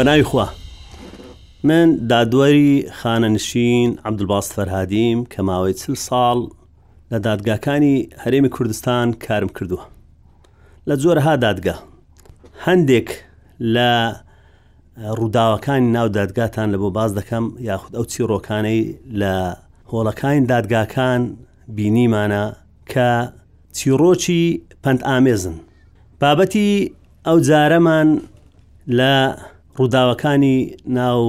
بەناوی خوا من دادوەری خانەنشین عبدباس فەرهادیم کە ماوەی چل ساڵ لە دادگاکانی هەرێمی کوردستان کارم کردووە لە جۆرەها دادگا هەندێک لە ڕووداوەکانی ناو دادگاتان لە بۆ باز دەکەم یاخود ئەو چیڕۆکانەی لە هۆڵەکانی دادگاکان بینیمانە کە چیڕۆکی پەند ئامێزن بابەتی ئەو جارەمان لە ڕووداوەکانی ناو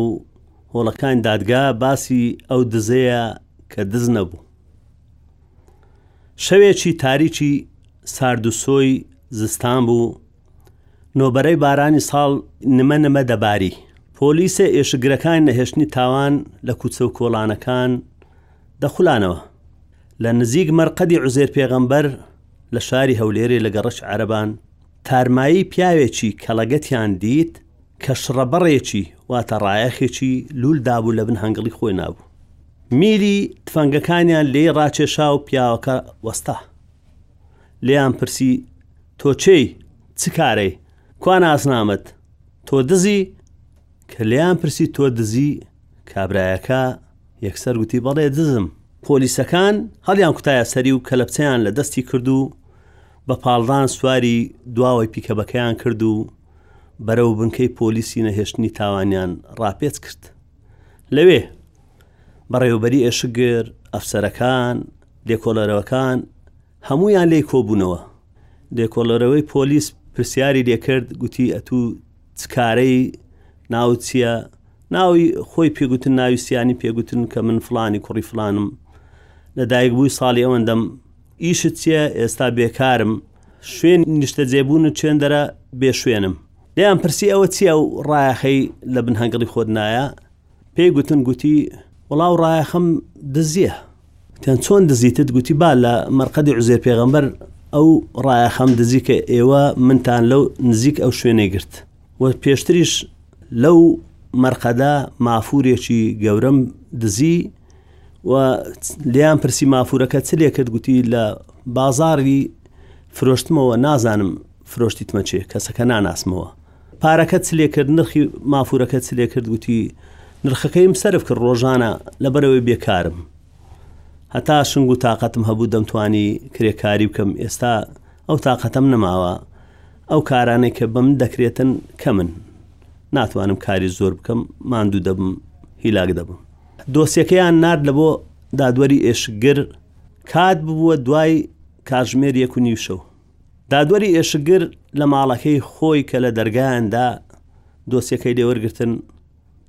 هۆڵەکان دادگا باسی ئەو دزەیە کە دز نەبوو شەوێکی تاریکی سارد و سۆی زستان بوو، نۆبەرەی بارانی ساڵ نمە نمە دەباری. پۆلیسە ئێشکگرەکانی نەهێشتنی تاوان لە کوچە و کۆڵانەکان دەخولانەوە. لە نزیک مەرقەدی عوزێر پێغەمبەر لە شاری هەولێرێ لە گەڕەکی عەرەبان تارمایی پیاوێکی کەڵەگەتیان دیت کە شڕەبەڕێکی، واتە ڕایەخێکی لوول دابوو لە بن هەنگڵی خۆی نابوو. میلی تفەنگەکانیان لێی ڕاکێشا و پیاوەکە وەستا. لێیان پرسی تۆ چێی؟ چ کارەی؟ کوا ناسنامەت؟ تۆ دزی؟ کە لێیان پرسی تۆ دزی؟ کابرایەکە یەکسەر گوتی بەڵێ دزم. پۆلیسەکان هەڵیان کوتایە سەری و کەلەپچەیان لە دەستی کرد و بە پاڵدان سواری دواوەی پیکەبەکەیان کرد و بەرەو بنکەی پۆلیسی نەهێشتنی تاوانیان ڕاپێچ کرد لەوێ بەڕێوبەری ئێشگر ئەفسەرەکان لێکۆڵەرەوەکان هەمویان لی کۆبوونەوە لێکۆڵەرەوەی پۆلیس پرسیاری لێکرد گوتی ئەتوو چکارەی ناو چییە ناوی خۆی پێگوتن ناوی سیانی پێگوتن کە من فلانی کوڕی فلانم لە دایک بووی ساڵی ئەوەندەم ئیشت چییە ئێستا بێکارم شوێن نیشتەجێبوون و چێندەرە بێشوێنم دەیان پرسی ئەوە چیە و ڕایەخەی لە بن هەنگڵی خۆت نایە پێی گوتن گوتی وڵاو ڕایەخەم دزیە تیان چۆن دزیتت گوتی با لە مەرقەدی عزێر پێغەمبەر ئەو ڕایەخەم دزی کە ئێوە منتان لەو نزیک ئەو شوێنێ گرت و پێشتریش لەو مەرقەدا مافورێکی گەورەم دزی و لیان پرسی مافورەکە چ لێ کرد گوتی لە بازاری فرۆشتمەوە نازانم فرۆشتیتمە چێ کەسەکە ناناسمەوە پارەکە چ لێ کرد نرخی مافورەکە چ لێ کرد گوتی نرخەکەیم سرف کرد ڕۆژانە لەبەرەوەی بێکارم هەتا شنگ و تااقەتم هەبوو دەمتوانی کرێکاری بکەم ئێستا ئەو تااقەتەم نەماوە ئەو کارانەی کە بەم دەکرێتن کە من ناتوانم کاری زۆر بکەم ماندوو دەبم هیلاک دەبم دۆسیەکەیان ناردە بۆ دادوەری ئێشکگر، کات ببووە دوای کاتژمێر یەک و نیو شەو. دادوەری ئێشکگر لە ماڵەکەی خۆی کە لە دەرگایاندا دۆسیەکەی لێوەرگرتن،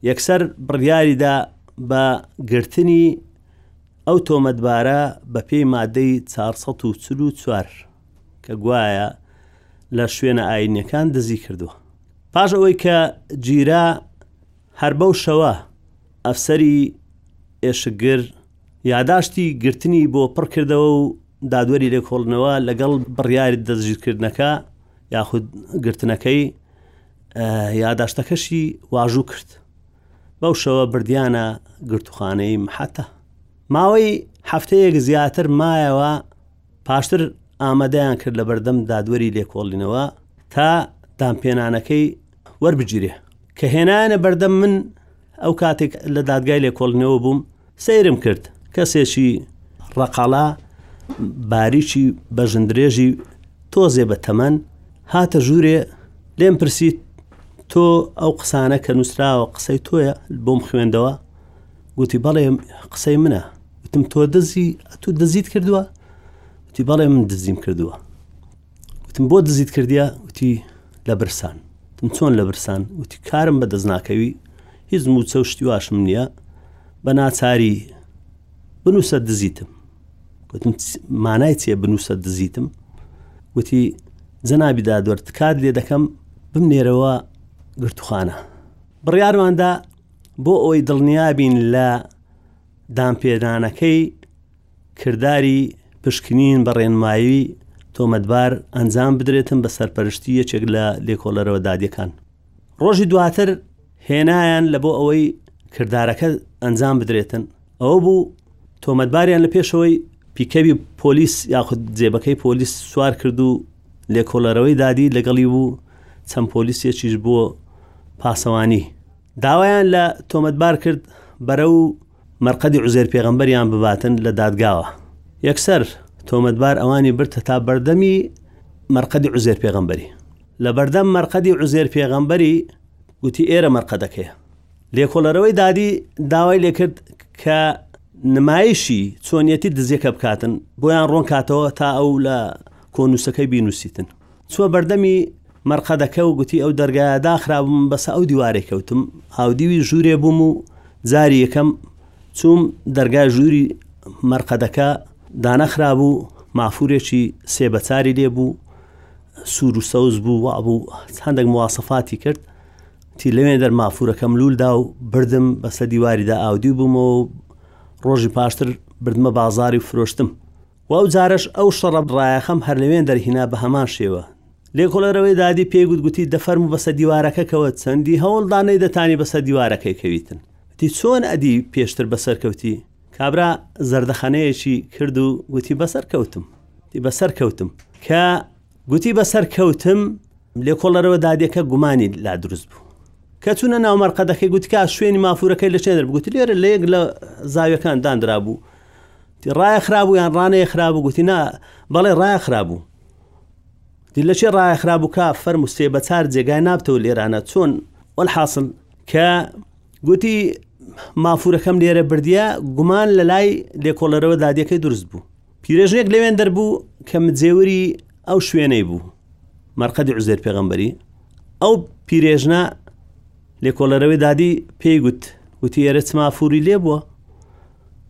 یەکسەر بڕیاریدا بە گرتنی ئەو تۆمەتبارە بەپێی مادەی چوار سەد و چل و چوار کە گوایە لە شوێنە ئاینیەکان دزی کردووە پاش ئەوەی کە گیرا هەر بەو شەوە ئەفسەری ئێشکگر یاداشتی گرتنی بۆ پڕ کردەوە و دادوەری لێکۆڵنەوە لەگەڵ بڕیاری دەستگیرکردنەکە یاخود گرتنەکەی یاداشتەکەشی واژوو کرد بەو شەوە بردیانە گرتوخانەی محەتە ماوەی هەفتەیەک زیاتر مایەوە پاشتر ئامادەیان کرد لەبەردەم دادوەری لێکۆڵینەوە تا دانپێنانەکەی وەربگیرێ کە هێنایانە بەردەم من ئەو کاتێک لە دادگای لێکۆڵینەوە بووم سەیرم کرد کەسێکی ڕقاڵا باریکی بەژندرێژی تۆزێ بە تەمەن هاتە ژوورێ لێم پرسیت تۆ ئەو قسانە کە نووسراوە قسەی تۆیە بۆم خوێندەوە گوتی، بەڵێ، قسەی منە. گوتم، تۆ دزی؟ ئەتوو دزیت کردووە؟ گوتی، بەڵێ، من دزیم کردووە. گوتم، بۆ دزیت کردیە؟ گوتی، لە برسان. گوتم، چۆن لە برسان؟ گوتی، کارم بە دەست ناکەوی، هیچ مووچە و شتی واشم نییە، بە ناچاری بنووسە دزیتم. گوتم، مانای چییە بنووسە دزیتم؟ گوتی، جەنابی دادوەر تکات لێ دەکەم بمنێرەوە گرتووخانە. بڕیارماندا بۆ ئەوەی دڵنیابین لە دانپێدانەکەی کرداری پشکنین بە ڕێنمایی تۆمەتبار ئەنجام بدرێتن بە سەرپەرشتی یەکێک لە لێکۆڵەرەوە دادیەکان ڕۆژی دواتر هێنایان لە بۆ ئەوەی کردارەکە ئەنجام بدرێتن ئەوە بوو تۆمەتباریان لە پێشەوەی پیکەوی پۆلیس یاخود جێبەکەی پۆلیس سوار کرد و لێکۆڵەرەوەی دادی لەگەڵی بوو چەند پۆلیسێکیش بۆ پاسەوانی داوایان لە تۆمەتبار کرد بەرە و مەرقەدی عوزێر پێغەمبەریان بباتن لە دادگاوە یەکسەر تۆمەتبار ئەوانی برتە تا بەردەمی مەرقەدی عوزێر پێغەمبەری لە بەردەم مەرقەدی عوزێر پێغەمبەری گوتی ئێرە مەرقەدەکەیە لێکۆڵەرەوەی دادی داوای لێکرد کە نمایشی چۆنیەتی دزیەکە بکاتن بۆیان ڕۆن کاتەوە تا ئەو لە کۆنووسەکەی بینوسیتن چوە بەردەمی مەرقەدەکە و گوتی ئەو دەرگایە داخرابووم بەسە ئەو دیوارێک کەوتم هاودیوی ژوورێ بووم و جاری یەکەم چوم دەرگای ژووری مەرقەدەکە دانەخرابوو مافورێکی سێ بەچاری لێ بوو سوور و سەوز بوو وابوو هەندێک موواسەفاتی کرد تی لەوێ دەر مافورەکەم لول دا و بردم بەسە دیواریدا ئاودیو بوومەوە و ڕۆژی پاشتر بردمە بازاری و فرۆشتم و ئەو جارەش ئەو شەڕە ڕایەخەم هەر لەوێن دەرهینا بە هەمان شێوە لێکۆڵەرەوەی دادی پێی گوتگوتی دەفەرم و بەسە دیوارەکەکەوە چەندی هەوڵدانەی دەتانی بەسە دیوارەکەی کەویتن تی چۆن ئەدی پێشتر بەسەر کەوتی کابرا زەردەخەنەیەکی کرد و گوتی بەسەر کەوتم تی بەسەر کەوتم کە گوتی بە سەر کەوتم لێکۆڵەرەوە دادەکە گومانی لا دروست بوو کە چونە ناو مەرقەدەکەی گوتکە شوێنی مافورەکەی لە چێنەر بگوتی لێرە لە یەک لە زاویەکان دانرا بوو ڕایە خرابوو یان ڕانەیە خرابوو گوتی نا بەڵێ ڕایە خرابوو دی لە چێ ڕایە خرابوو کا فەر مستێ بە چار جێگای نابتەوە لێرانە چۆن وەلحاصل کە گوتی مافورەکەم لێرە بردیە گومان لە لای لێکۆڵەرەوە دادیەکەی دروست بوو پیرەژنێک لەوێن دەربوو کە مجێوری ئەو شوێنەی بوو مەرقەدی عزێر پێغمبەری ئەو پیرێژنە لێکۆڵەرەوەی دادی پێی گوت وتی ئێرە چمافوری لێ بووە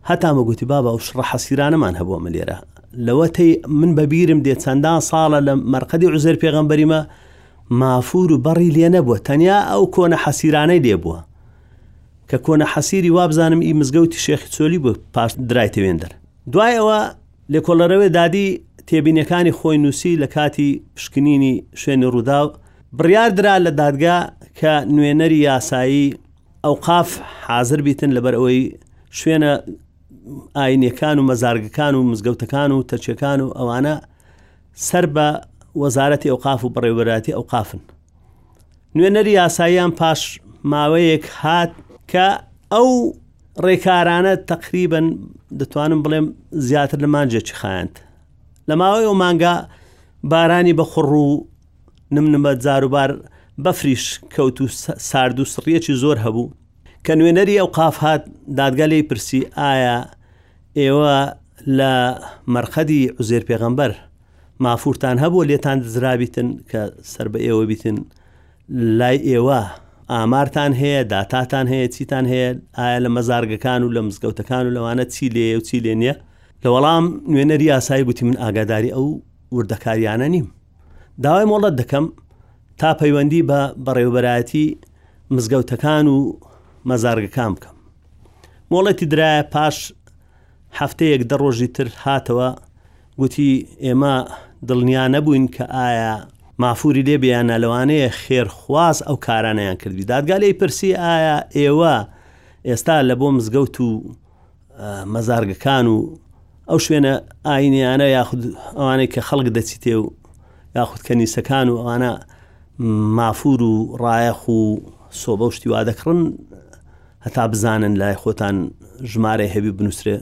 هەتامە گوتی بابا و شڕە حەسیرانەمان هەبووە من لێرە لەوەتەی من بەبیرم دێ چەندان ساڵە لە مەرقەدی عزێر پێغمبەریمە مافور و بەڕی لێ نەبووە تەنیا ئەو کۆنە حەسیرانەی لێ بووە کە کۆنە حەسیری وابزانم ئی مزگەوتی شێخی چۆلی بۆ پاش درایتەوێندەر دوای ئەوە لێکۆڵەرەوێ دادی تێبینیەکانی خۆی نووسی لە کاتی پشکنینی شوێنی ڕووداو، بڕیار درا لە دادگا کە نوێنەری یاسایی ئەوقاف حازر بیتن لەبەر ئەوەی شوێنە ئاینیەکان و مەزارگەکان و مزگەوتەکان و تەچەکان و ئەوانە سەر بە وەزارەتی ئەوقاف و بەڕێوەراتی ئەوقافن نوێنەری یاساییان پاش ماوەیەک هات کە ئەو ڕێکارانە تەقریبەن دەتوانم بڵێم زیاتر لە مانجێکی خایند لە ماوەی ئەو مانگە بارانی بە خوڕ و نمنمە جاروبار بەفریش کەوت و سارد و سڕیەکی زۆر هەبوو کە نوێنەری ئەو قاف هاات دادگا لی پرسی ئایا ئێوە لە مەرقەدی عزێر پێغەمبەر مافورتان هەبوو لێتان دزرابیتن کە سەر بە ئێوە بیتن لای ئێوە ئامارتان هەیە داتاتان هەیە چیتان هەیە ئایا لە مەزارگەکان و لە مزگەوتەکان و لەوانە چی لێ و چی لێ نییە لە وەڵام نوێنەری یاسایی گوتی من ئاگاداری ئەو وردەکاریانە نیم داوای مۆڵەت دەکەم تا پەیوەندی بە بەڕێوبەرایەتی مزگەوتەکان و مەزارگەکان بکەم مۆڵەتی درایە پاش هەفتەیەک دە ڕۆژی تر هاتەوە گوتی، ئێمە دڵنیا نەبووین کە ئایا مافوری لێ بێ یان نا، لەوانەیە خێرخواز ئەو کارانەیان کردبی. دادگا لێی پرسی، ئایا ئێوە ئێستا لە بۆ مزگەوت و مەزارگەکان و ئەو شوێنە ئاینیانە یاخود ئەوانەی کە خەڵک دەچیتێ و یاخود کەنیسەکان و ئەوانە مافور و ڕایەخ و سۆبە و شتی وا دەکڕن هەتا بزانن لای خۆتان ژمارە هەبی بنووسرێ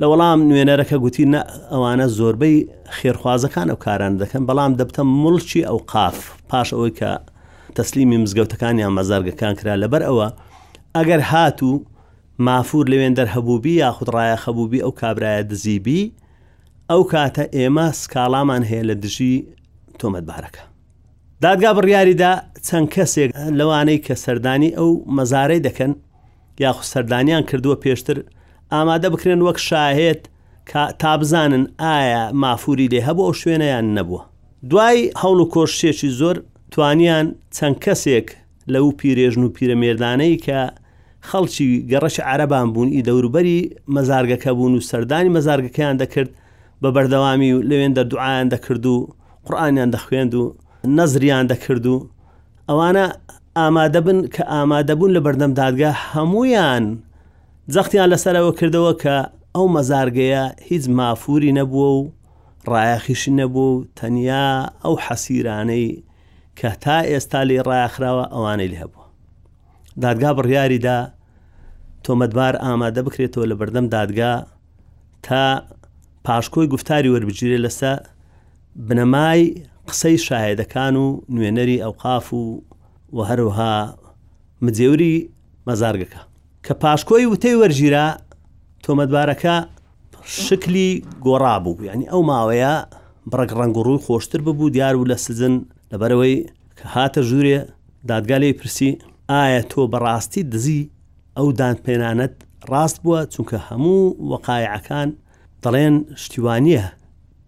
لە وەڵام نوێنەرەکە گوتی، نا، ئەوانە زۆربەی خێرخوازەکان ئەو کارانە دەکەن، بەڵام دەبتە موڵکی ئەوقاف پاش ئەوەی کە تەسلیمی مزگەوتەکان یان مەزارگەکان کرا، لەبەر ئەوە ئەگەر هاتوو مافوور لەوێندەر هەبووبی یاخود ڕایەخ هەبووبی ئەو کابرایە دزیبی، ئەو کاتە ئێمە سکاڵامان هەیە لە دژی تۆمەتبارەکە. دادگا بڕیاری دا چەند کەسێک لەوانەی کە سەردانی ئەو مەزارەی دەکەن، یاخود سەردانیان کردووە پێشتر ئامادە بکرێن وەک شاهێت تا بزانن ئایا مافوری لێ هەبوو ئەو شوێنەیان نەبووە دوای هەوڵ و کۆشتێکی زۆر توانیان چەند کەسێک لە و پیرێژن و پیرەمێردانەی کە خەڵکی گەڕەش عربان بوون ئی دەوروبەری مەزارگەکە بوون و سەردانی مەزارگەکەیان دەکرد بە بەردەوامی و لەوێن دەردوعاان دەکرد و قڕانیان دەخوێند و نەزریان دەکرد و ئەوانە ئامادەبن کە ئامادەبوون لە بەردەم دادگا هەمویان جەختیان لەسەرەوە کردەوە کە ئەو مەزارگەیە هیچ مافوری نەبووە و ڕایەخیشی نەبوو و تەنیا ئەو حەسیرانەی کە تا ئێستا لێ ڕایخراوە ئەوانەی لێ هەبووە دادگا بڕیاریدا تۆمەتبار ئامادە بکرێتەوە لە بەردەم دادگا تا پاشکۆی گفتاری وەربگیرێت لەسە بنەمای قسەی شاهێدەکان و نوێنەری ئەوقاف و و هەروها مجێوری مەزارگەکە کە پاشکۆی وتەی وەرگیرا تۆمەتبارەکە شکلی گۆڕا بوو یعنی ئەو ماوەیە بڕک ڕنگ و ڕووی خۆشتر ببوو دیار و لە سزن لەبەرەوەی کە هاتە ژوورێ دادگا لێی پرسی ئایا تۆ بەڕاستی دزی ئەو دانپێنانت ڕاست بووە چونکە هەموو وەقایعەکان دەڵێن شتی وانیە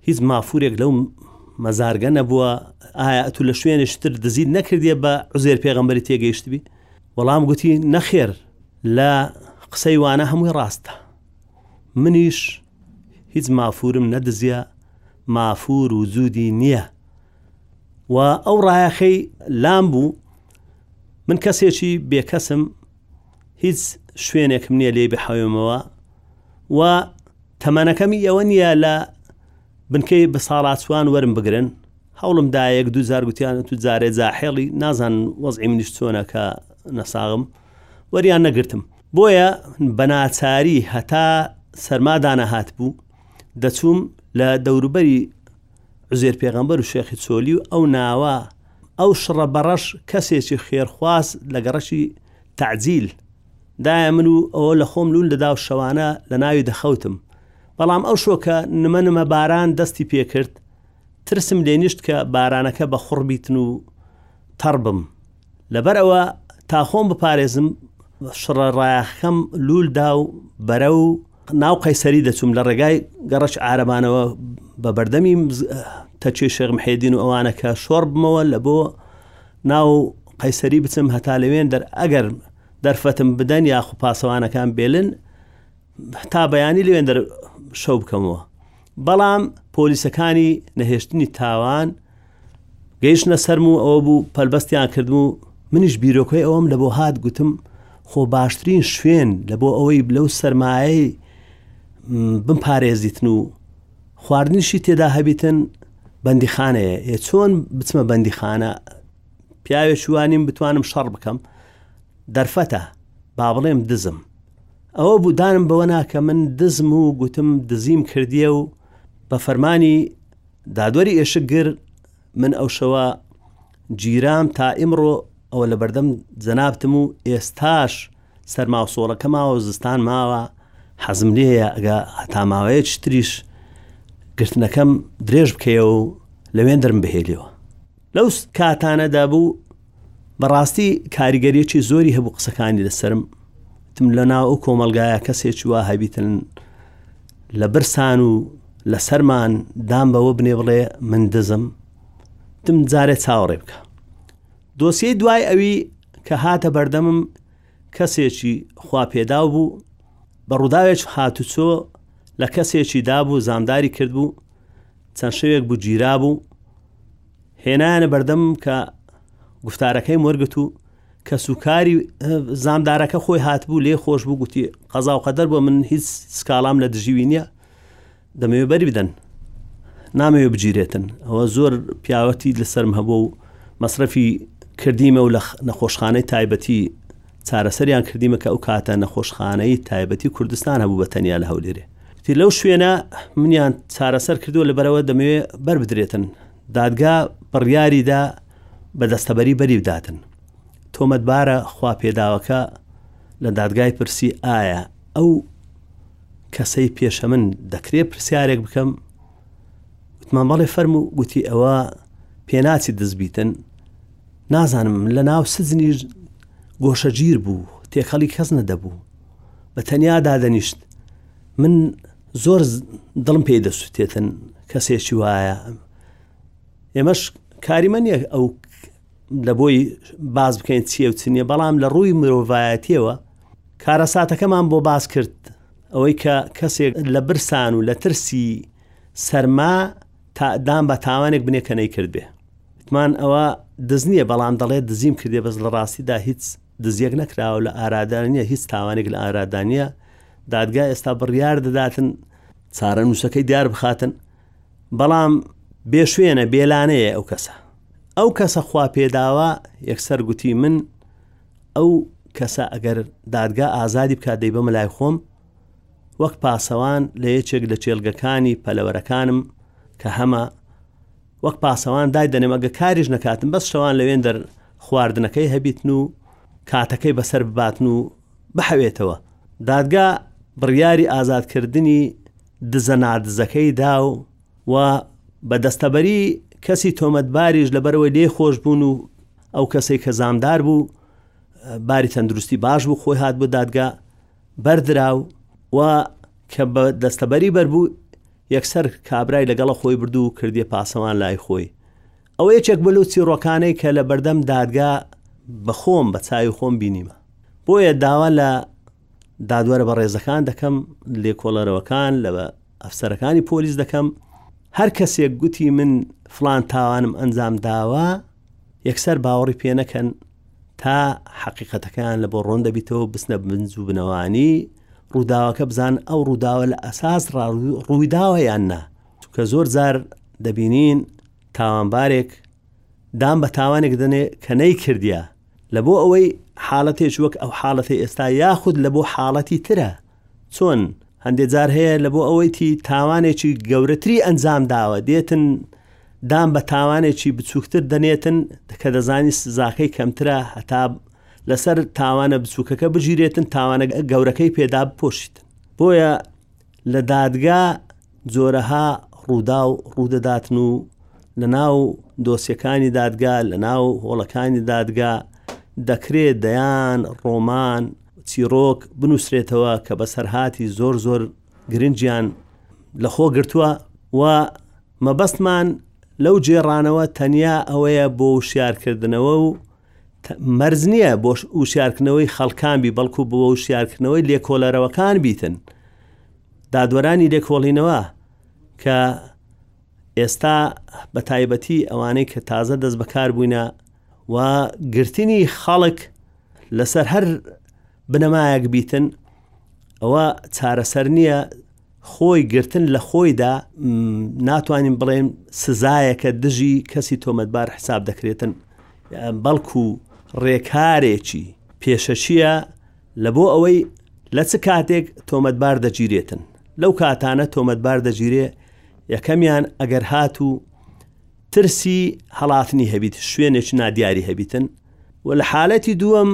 هیچ مافورێک لەو مەزارگە نەبووە ئایا ئەتو لە شوێنێ شتر دزیت نەکردیە بە عزێر پێغمبەری تێگەیشتبی وەڵام گوتی نەخێر لە قسەی وانە هەمووی ڕاستە منیش هیچ مافورم نەدزیە مافور و جوودی نییە و ئەو ڕایەخەی لام بوو من کەسێکی بێکەسم هیچ شوێنێکم نییە لێی بحەوێمەوە و تەمەنەکەمی ئەوە نییە لە بنکەی بە ساڵاچوان وەرم بگرن هەوڵم دایەک دوو جار گوتیان تو جارێ جاحێڵی نازان وەزعی منیش چۆنە کە نەساغم وەریان نەگرتم بۆیە بەناچاری هەتا سەرمادانە هات بوو دەچووم لە دەوروبەری عوزێر پێغەمبەر و شێخی چۆلی و ئەو ناوە ئەو شڕە بەڕەش کەسێکی خێرخواز لە گەڕەکی تەعجیل دایە من و ئەوە لە خۆم لول دەدا و شەوانە لە ناوی دەخەوتم بەڵام ئەو شۆکە نمە نمە باران دەستی پێکرد ترسم لێ نیشت کە بارانەکە بە خوڕ بیتن و تەڕ بم لەبەر ئەوە تا خۆم بپارێزم شڕە ڕایەخەکەم لولدا و بەرە و ناو قەیسەری دەچوم لە ڕێگای گەڕەش ئارەبانەوە بە بەردەمی تەچێ شێغم حێدین و ئەوانە کە شۆڕ بمەوە لە بۆ ناو قەیسەری بچم هەتا لەوێن دەر ئەگەر دەرفەتم بدەن یاخ و پاسەوانەکان بێلن تا بەیانی لەوێن دەر شەو بکەمەوە بەڵام پۆلیسەکانی نەهێشتنی تاوان گەیشتنە سەرم و ئەوە بوو پەلبەستیان کردم و منیش بیرۆکەی ئەوەم لە بۆ هات گوتم خۆ باشترین شوێن لە بۆ ئەوەی لەو سەرمایەی بمپارێزیتن و خواردنیشی تێدا هەبیتن بەندیخانەیە ئێ چۆن بچمە بەندیخانە پیاوێکی وانیم بتوانم شەڕ بکەم دەرفەتە با بڵێم دزم ئەوە بودانم بەوە ناکە من دزم و گوتم دزیم کردیە و بە فەرمانی دادوەری ئێشکگر، من ئەو شەوە گیرام تا ئیمڕۆ ئەوە لە بەردەم جەنابتم و ئێستاش سەرما و سۆڵەکە ماوە و زستان ماوە حەزم لێیە ئەگە هەتا ماوەیە چتریش گرتنەکەم درێژ بکەیەوە و لەوێندرم بهێلیەوە لەو کاتانەدا بوو بەڕاستی کاریگەریەکی زۆری هەبوو قسەکانی لەسرم تم لە ناو ئەو کۆمەلگایە کەسێکی وا هەبیتن لە برسان و لە سەرمان دام بەوە بنێ بڵێ من دزم تم جارێ چاوەڕێ بکە دۆسیی دوای ئەوی کە هاتە بەردەمم کەسێکی خوا پێداو بوو بە ڕووداوێک هاتوچۆ لە کەسێکی دابوو زامداری کرد بوو چەند شەوێک بوو گیرا بوو هێنایانە بەردەم کە گفتارەکەی وەرگت و کەس و کاری زامدارەکە خۆی هاتبوو لێ خۆش بوو گوتی قەزا و قەدەر بۆ من هیچ سکاڵام لە دژیوی نییە دەمەوێ بەری بدەن نامەوێ بگیرێتن ئەوە زۆر پیاوەتی لەسرم هەبوو و مەصرفی کردیمە و لە نەخۆشخانەی تایبەتی چارەسەریان کردیمە کە ئەو کاتە نەخۆشخانەی تایبەتی کوردستان هەبوو بە تەنیا لە هەولێرێ تی لەو شوێنە منیان چارەسەر کردو لەبەرەوە دەمەوێ بربدرێتن دادگا بڕیاریدا بە دەستەبەری بەری بداتن تۆمەتبارە خوا پێداوەکە لە دادگای پرسی ئایا ئەو کەسەی پێشە من دەکرێ پرسیارێک بکەم وتمان بەڵێ فەرم و گوتی ئەوە پێناچی دزبیتن نازانم لە ناو سزنی گۆشەگیر بوو، تێکەڵی کەس نەدەبوو. بە تەنیا دادەنیشت. من زۆر دڵم پێی دەسووتێتن کەسێکی وایە. ئێمەش کاریمە نییە ئەو لە بۆی باز بکەین چیە و چ نییە بەڵام لە ڕووی مرۆڤایەتیەوە کارەساتەکەمان بۆ باز کرد ئەوەی کە کەسێک لە برسان و لە ترسی سەرما تا دان بە تاوانێک بنێ کە نەیکردبێ. وتمان ئەوە دز نییە بەڵام دەڵێت دزیم کردێ بەس لە ڕاستیدا هیچ دزیەک نەکراوە لە ئارادان نیە هیچ تاوانێک لە ئارادانە دادگا ئێستا بڕیار دەداتن چارە نووسەکەی دیار بخاتن بەڵام بێشوێنە بێلانەیە ئەو کەسە ئەو کەسە خوا پێداوە یەکسەر گوتی من ئەو کەسە ئەگەر دادگا ئازادی بکات دەی بەمە لای خۆم وەک پاسەوان لە یەکێک لە کێلگەکانی پەلەوەرەکانم کە هەمە وەک پاسەوان دای دەنێم ئەگە کاریش نەکاتم بەس شەوان لەوێن دەر خواردنەکەی هەبیتن و کاتەکەی بەسەر بباتن و بحەوێتەوە دادگا بڕیاری ئازادکردنی دزە نادزەکەی دا و و بە دەستەبەری کەسی تۆمەتباریش لەبەرەوەی لێ خۆش بوون و ئەو کەسێک کە زامدار بوو باری تەندروستی باش بوو خۆی هات بۆ دادگا بەردراو و کە بە دەستەبەری بەربوو یەکسەر کابرای لەگەڵە خۆی برد و کردیە پاسەوان لای خۆی ئەوە یەکێک بە لەو چیڕۆکانەی کە لە بەردەم دادگا بەخۆم بە چاوی خۆم بینیمە بۆیە داوا لە دادوەرە بە ڕێزەکان دەکەم لێکۆڵەرەوەکان لە ئەفسەرەکانی پۆلیس دەکەم هەر کەسێک گوتی من فلان تاوانم ئەنجام داوە یەکسەر باوەڕی پێ نەکەن تا حەقیقەتەکەیان لە بۆ ڕۆن دەبیتەوە بسنە بنج و بنەوانی ڕووداوەکە بزان ئەو ڕووداوە لە ئەساس ڕوویداوە یان نا چکە زۆر جار دەبینین تاوانبارێک دام بە تاوانێک دەنێ کە نەی کردیا لە بۆ ئەوەی حاڵەتێک وەک ئەو حاڵەتی ئێستا یاخود لە بۆ حاڵەتی ترە چۆن هەندێک جار هەیە لە بۆ ئەوەیتی تاوانێکی گەورەتری ئەنجام داوە دێتن دام بە تاوانێکی بچووکتر دەنێتن کە دەزانی سزاکەی کەمترە هەتا لەسەر تاوانە بچووکەکە بگیرێتن تاوانە گەورەکەی پێدا بپۆشیتن بۆیە لە دادگا جۆرەها ڕوودا و ڕوودەداتن و لە ناو دۆسیەکانی دادگا لە ناو هۆڵەکانی دادگا دەکرێت دەیان ڕۆمان چیڕۆک بنووسرێتەوە کە بەسەرهاتی زۆر زۆر گرنگیان لەخۆ گرتووە و مەبەستمان لەو جێڕانەوە تەنیا ئەوەیە بۆ وشیارکردنەوە و مەرز نییە بۆ وشارکردنەوەی خەڵکان بی بەڵکو بۆ وشارکردنەوەی لێکۆلەرەوەکان بیتن دادوەرانی لێکۆڵینەوە کە ئێستا بە تایبەتی ئەوانەی کە تازە دەست بەکار بووینە و گرتنی خەڵک لەسەر هەر بنەمایەک بیتن ئەوە چارەسەر نییە خۆی گرتن لە خۆیدا ناتوانین بڵێن سزایەکە دژی کەسی تۆمەتبار حساب دەکرێتن بەڵکو ڕێکارێکی پێشەشیە لە بۆ ئەوەی لە چ کاتێک تۆمەتبار دەگیرێتن لەو کاتانە تۆمەتبار دەگیرێ یەکەمیان ئەگەر هاتوو ترسی هەڵاتنی هەبیت شوێنێکی نادیاری هەبیتن و لە حالەتی دووەم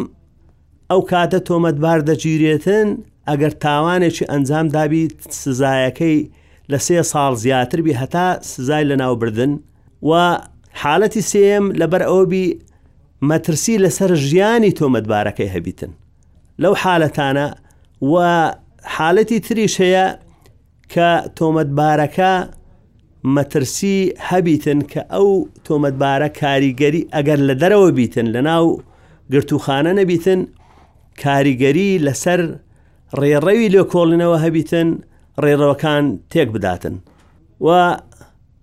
ئەو کاتە تۆمەتبار دەگیرێتن ئەگەر تاوانێکی ئەنجام دابیت سزایەکەی لە سێ ساڵ زیاتر بی هەتا سزای لە ناوبردن و حالەتی سێم لەبەر ئەوبی مەترسی لەسەر ژیانی تۆمەتبارەکەی هەبیتن لەو حالەتانە و حالەتی تریش هەیە کە تۆمەتبارەکە مەترسی هەبیتن کە ئەو تۆمەتبارە کاریگەری ئەگەر لە دەرەوە بیتن لە ناو گرتوخانە نەبیتن کاریگەری لەسەر ڕێڕەوی لێکۆڵینەوە هەبیتن ڕێڕەوەکان تێک بداتن و